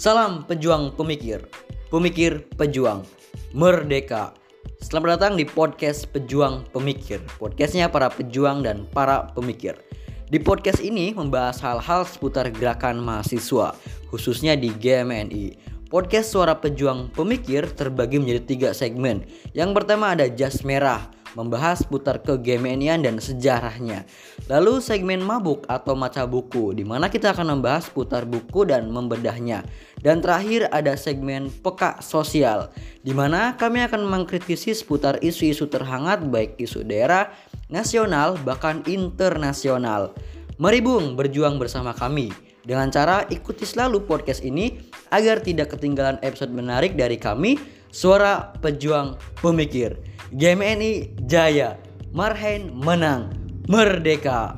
Salam pejuang pemikir, pemikir pejuang, merdeka. Selamat datang di podcast Pejuang Pemikir, podcastnya para pejuang dan para pemikir. Di podcast ini membahas hal-hal seputar gerakan mahasiswa, khususnya di GMNI. Podcast Suara Pejuang Pemikir terbagi menjadi tiga segmen. Yang pertama ada Jas Merah, membahas putar kegemenian dan sejarahnya. Lalu segmen mabuk atau maca buku, di mana kita akan membahas putar buku dan membedahnya. Dan terakhir ada segmen peka sosial, di mana kami akan mengkritisi seputar isu-isu terhangat baik isu daerah, nasional, bahkan internasional. Mari Bung berjuang bersama kami dengan cara ikuti selalu podcast ini agar tidak ketinggalan episode menarik dari kami, Suara Pejuang Pemikir. GMNI jaya, Marhain menang, merdeka.